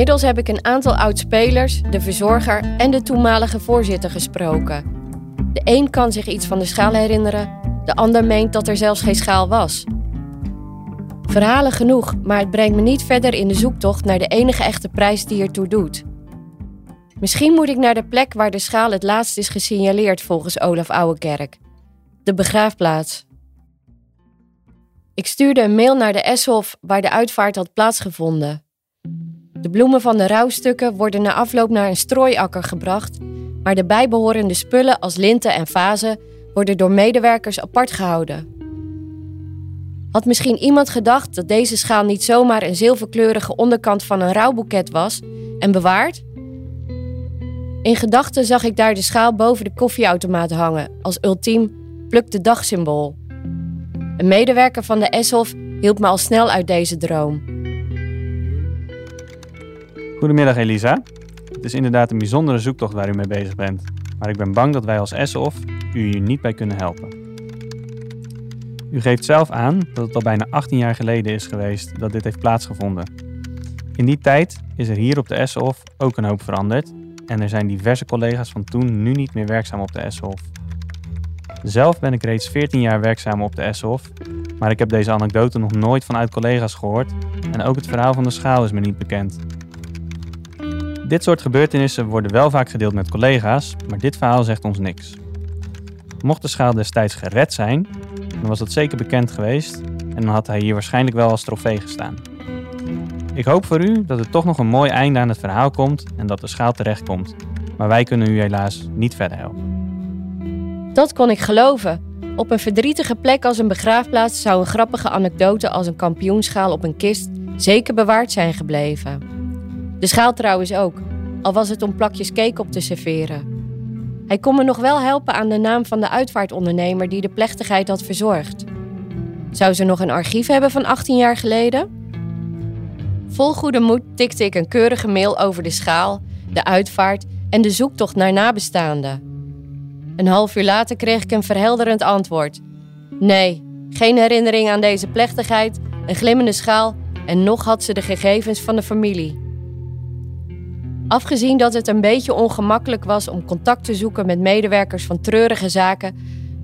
Inmiddels heb ik een aantal oud-spelers, de verzorger en de toenmalige voorzitter gesproken. De een kan zich iets van de schaal herinneren, de ander meent dat er zelfs geen schaal was. Verhalen genoeg, maar het brengt me niet verder in de zoektocht naar de enige echte prijs die ertoe doet. Misschien moet ik naar de plek waar de schaal het laatst is gesignaleerd volgens Olaf Ouwekerk. De begraafplaats. Ik stuurde een mail naar de Eshof waar de uitvaart had plaatsgevonden. De bloemen van de rouwstukken worden na afloop naar een strooiakker gebracht, maar de bijbehorende spullen als linten en vazen worden door medewerkers apart gehouden. Had misschien iemand gedacht dat deze schaal niet zomaar een zilverkleurige onderkant van een rouwboeket was en bewaard? In gedachten zag ik daar de schaal boven de koffieautomaat hangen als ultiem pluk de dagsymbool. Een medewerker van de Eshof hielp me al snel uit deze droom. Goedemiddag Elisa. Het is inderdaad een bijzondere zoektocht waar u mee bezig bent. Maar ik ben bang dat wij als Eshof u hier niet bij kunnen helpen. U geeft zelf aan dat het al bijna 18 jaar geleden is geweest dat dit heeft plaatsgevonden. In die tijd is er hier op de Eshof ook een hoop veranderd en er zijn diverse collega's van toen nu niet meer werkzaam op de Eshof. Zelf ben ik reeds 14 jaar werkzaam op de Eshof, maar ik heb deze anekdote nog nooit vanuit collega's gehoord en ook het verhaal van de schaal is me niet bekend. Dit soort gebeurtenissen worden wel vaak gedeeld met collega's, maar dit verhaal zegt ons niks. Mocht de schaal destijds gered zijn, dan was dat zeker bekend geweest en dan had hij hier waarschijnlijk wel als trofee gestaan. Ik hoop voor u dat er toch nog een mooi einde aan het verhaal komt en dat de schaal terechtkomt, maar wij kunnen u helaas niet verder helpen. Dat kon ik geloven. Op een verdrietige plek als een begraafplaats zou een grappige anekdote als een kampioenschaal op een kist zeker bewaard zijn gebleven. De schaal trouwens ook, al was het om plakjes cake op te serveren. Hij kon me nog wel helpen aan de naam van de uitvaartondernemer die de plechtigheid had verzorgd. Zou ze nog een archief hebben van 18 jaar geleden? Vol goede moed tikte ik een keurige mail over de schaal, de uitvaart en de zoektocht naar nabestaanden. Een half uur later kreeg ik een verhelderend antwoord. Nee, geen herinnering aan deze plechtigheid, een glimmende schaal en nog had ze de gegevens van de familie. Afgezien dat het een beetje ongemakkelijk was om contact te zoeken met medewerkers van treurige zaken,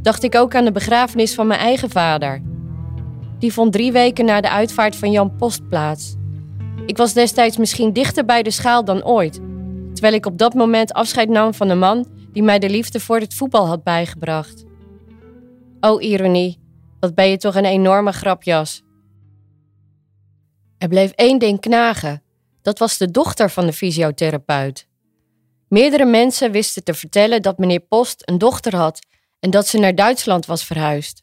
dacht ik ook aan de begrafenis van mijn eigen vader. Die vond drie weken na de uitvaart van Jan Post plaats. Ik was destijds misschien dichter bij de schaal dan ooit, terwijl ik op dat moment afscheid nam van een man die mij de liefde voor het voetbal had bijgebracht. Oh, ironie, wat ben je toch een enorme grapjas. Er bleef één ding knagen. Dat was de dochter van de fysiotherapeut. Meerdere mensen wisten te vertellen dat meneer Post een dochter had en dat ze naar Duitsland was verhuisd.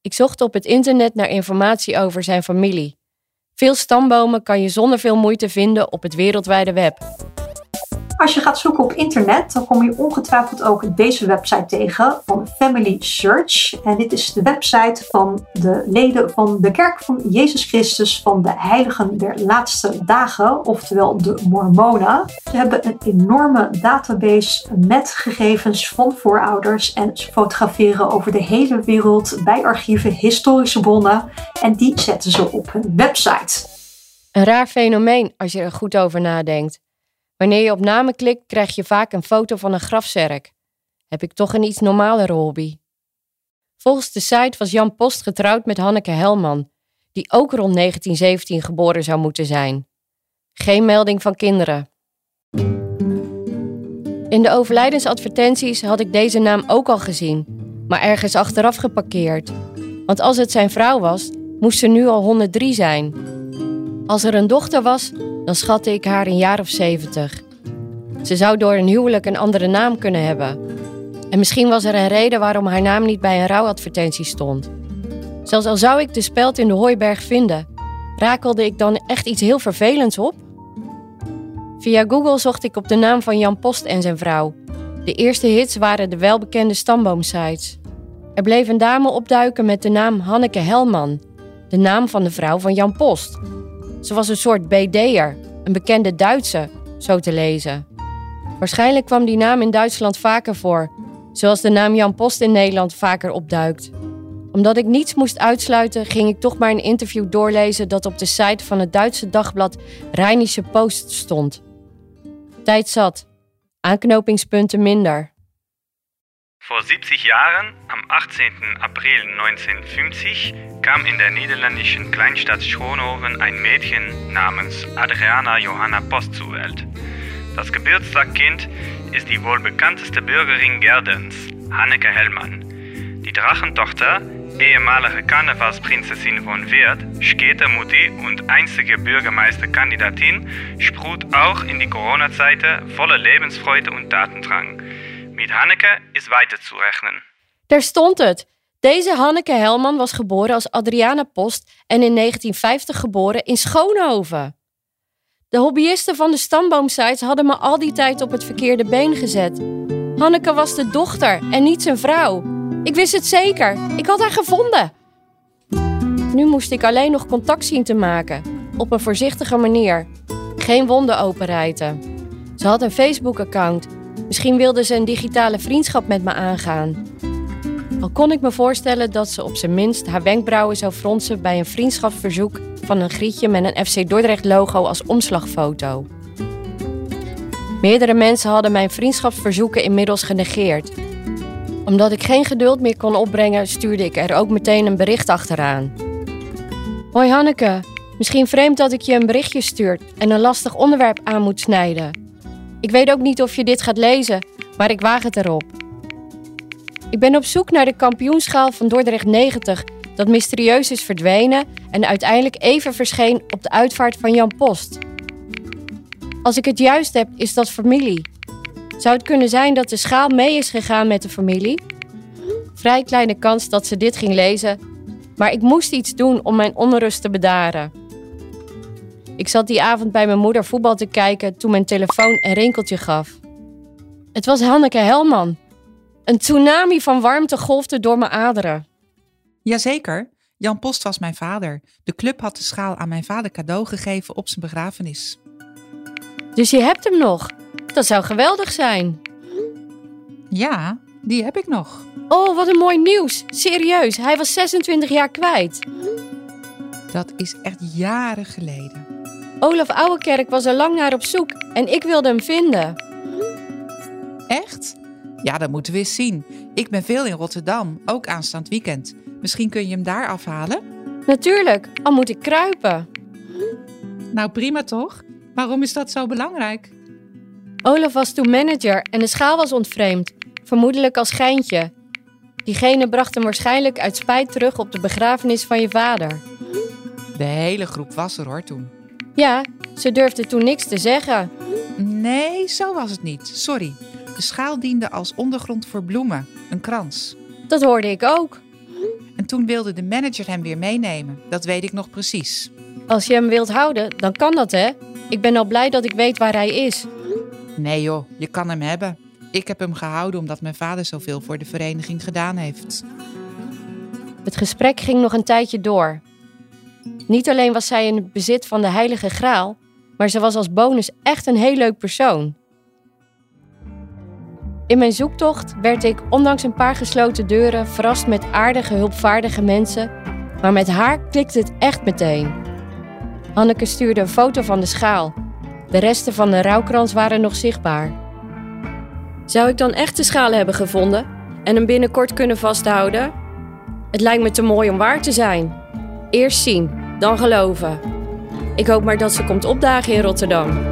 Ik zocht op het internet naar informatie over zijn familie. Veel stambomen kan je zonder veel moeite vinden op het wereldwijde web. Als je gaat zoeken op internet, dan kom je ongetwijfeld ook deze website tegen van Family Search. En dit is de website van de leden van de Kerk van Jezus Christus van de Heiligen der Laatste Dagen, oftewel de Mormonen. Ze hebben een enorme database met gegevens van voorouders en ze fotograferen over de hele wereld bij archieven historische bronnen en die zetten ze op hun website. Een raar fenomeen als je er goed over nadenkt. Wanneer je op namen klikt, krijg je vaak een foto van een grafzerk. Heb ik toch een iets normalere hobby? Volgens de site was Jan Post getrouwd met Hanneke Helman, die ook rond 1917 geboren zou moeten zijn. Geen melding van kinderen. In de overlijdensadvertenties had ik deze naam ook al gezien, maar ergens achteraf geparkeerd. Want als het zijn vrouw was, moest ze nu al 103 zijn. Als er een dochter was, dan schatte ik haar een jaar of zeventig. Ze zou door een huwelijk een andere naam kunnen hebben. En misschien was er een reden waarom haar naam niet bij een rouwadvertentie stond. Zelfs al zou ik de speld in de hooiberg vinden, rakelde ik dan echt iets heel vervelends op? Via Google zocht ik op de naam van Jan Post en zijn vrouw. De eerste hits waren de welbekende stamboomsites. Er bleef een dame opduiken met de naam Hanneke Helman, de naam van de vrouw van Jan Post. Ze was een soort BD'er, een bekende Duitse, zo te lezen. Waarschijnlijk kwam die naam in Duitsland vaker voor, zoals de naam Jan Post in Nederland vaker opduikt. Omdat ik niets moest uitsluiten, ging ik toch maar een interview doorlezen dat op de site van het Duitse dagblad Rheinische Post stond. Tijd zat. Aanknopingspunten minder. Vor 70 Jahren, am 18. April 1950, kam in der niederländischen Kleinstadt Schronhoven ein Mädchen namens Adriana Johanna Post zur Welt. Das Geburtstagskind ist die wohl bekannteste Bürgerin Gerdens, Hanneke Hellmann. Die Drachentochter, ehemalige Karnevalsprinzessin von Weert, Mutti und einzige Bürgermeisterkandidatin, sprut auch in die Corona-Zeiten voller Lebensfreude und Datendrang. Met Hanneke is weiter zu rechnen. Daar stond het. Deze Hanneke Helman was geboren als Adriana Post en in 1950 geboren in Schoonhoven. De hobbyisten van de stamboomsites hadden me al die tijd op het verkeerde been gezet. Hanneke was de dochter en niet zijn vrouw. Ik wist het zeker. Ik had haar gevonden. Nu moest ik alleen nog contact zien te maken. Op een voorzichtige manier. Geen wonden openrijten. Ze had een Facebook-account Misschien wilde ze een digitale vriendschap met me aangaan. Al kon ik me voorstellen dat ze op zijn minst haar wenkbrauwen zou fronsen bij een vriendschapsverzoek van een grietje met een FC Dordrecht logo als omslagfoto. Meerdere mensen hadden mijn vriendschapsverzoeken inmiddels genegeerd. Omdat ik geen geduld meer kon opbrengen, stuurde ik er ook meteen een bericht achteraan. Hoi Hanneke, misschien vreemd dat ik je een berichtje stuur en een lastig onderwerp aan moet snijden. Ik weet ook niet of je dit gaat lezen, maar ik waag het erop. Ik ben op zoek naar de kampioenschaal van Dordrecht 90, dat mysterieus is verdwenen en uiteindelijk even verscheen op de uitvaart van Jan Post. Als ik het juist heb, is dat familie. Zou het kunnen zijn dat de schaal mee is gegaan met de familie? Vrij kleine kans dat ze dit ging lezen, maar ik moest iets doen om mijn onrust te bedaren. Ik zat die avond bij mijn moeder voetbal te kijken toen mijn telefoon een rinkeltje gaf. Het was Hanneke Helman. Een tsunami van warmte golfde door mijn aderen. Jazeker, Jan Post was mijn vader. De club had de schaal aan mijn vader cadeau gegeven op zijn begrafenis. Dus je hebt hem nog? Dat zou geweldig zijn. Ja, die heb ik nog. Oh, wat een mooi nieuws. Serieus, hij was 26 jaar kwijt. Dat is echt jaren geleden. Olaf Ouwekerk was er lang naar op zoek en ik wilde hem vinden. Echt? Ja, dat moeten we eens zien. Ik ben veel in Rotterdam, ook aanstaand weekend. Misschien kun je hem daar afhalen? Natuurlijk, al moet ik kruipen. Nou, prima toch? Waarom is dat zo belangrijk? Olaf was toen manager en de schaal was ontvreemd, vermoedelijk als geintje. Diegene bracht hem waarschijnlijk uit spijt terug op de begrafenis van je vader. De hele groep was er hoor toen. Ja, ze durfde toen niks te zeggen. Nee, zo was het niet. Sorry. De schaal diende als ondergrond voor bloemen, een krans. Dat hoorde ik ook. En toen wilde de manager hem weer meenemen. Dat weet ik nog precies. Als je hem wilt houden, dan kan dat hè? Ik ben al blij dat ik weet waar hij is. Nee joh, je kan hem hebben. Ik heb hem gehouden omdat mijn vader zoveel voor de vereniging gedaan heeft. Het gesprek ging nog een tijdje door. Niet alleen was zij in het bezit van de Heilige Graal, maar ze was als bonus echt een heel leuk persoon. In mijn zoektocht werd ik, ondanks een paar gesloten deuren, verrast met aardige, hulpvaardige mensen, maar met haar klikte het echt meteen. Hanneke stuurde een foto van de schaal. De resten van de rouwkrans waren nog zichtbaar. Zou ik dan echt de schaal hebben gevonden en hem binnenkort kunnen vasthouden? Het lijkt me te mooi om waar te zijn. Eerst zien, dan geloven. Ik hoop maar dat ze komt opdagen in Rotterdam.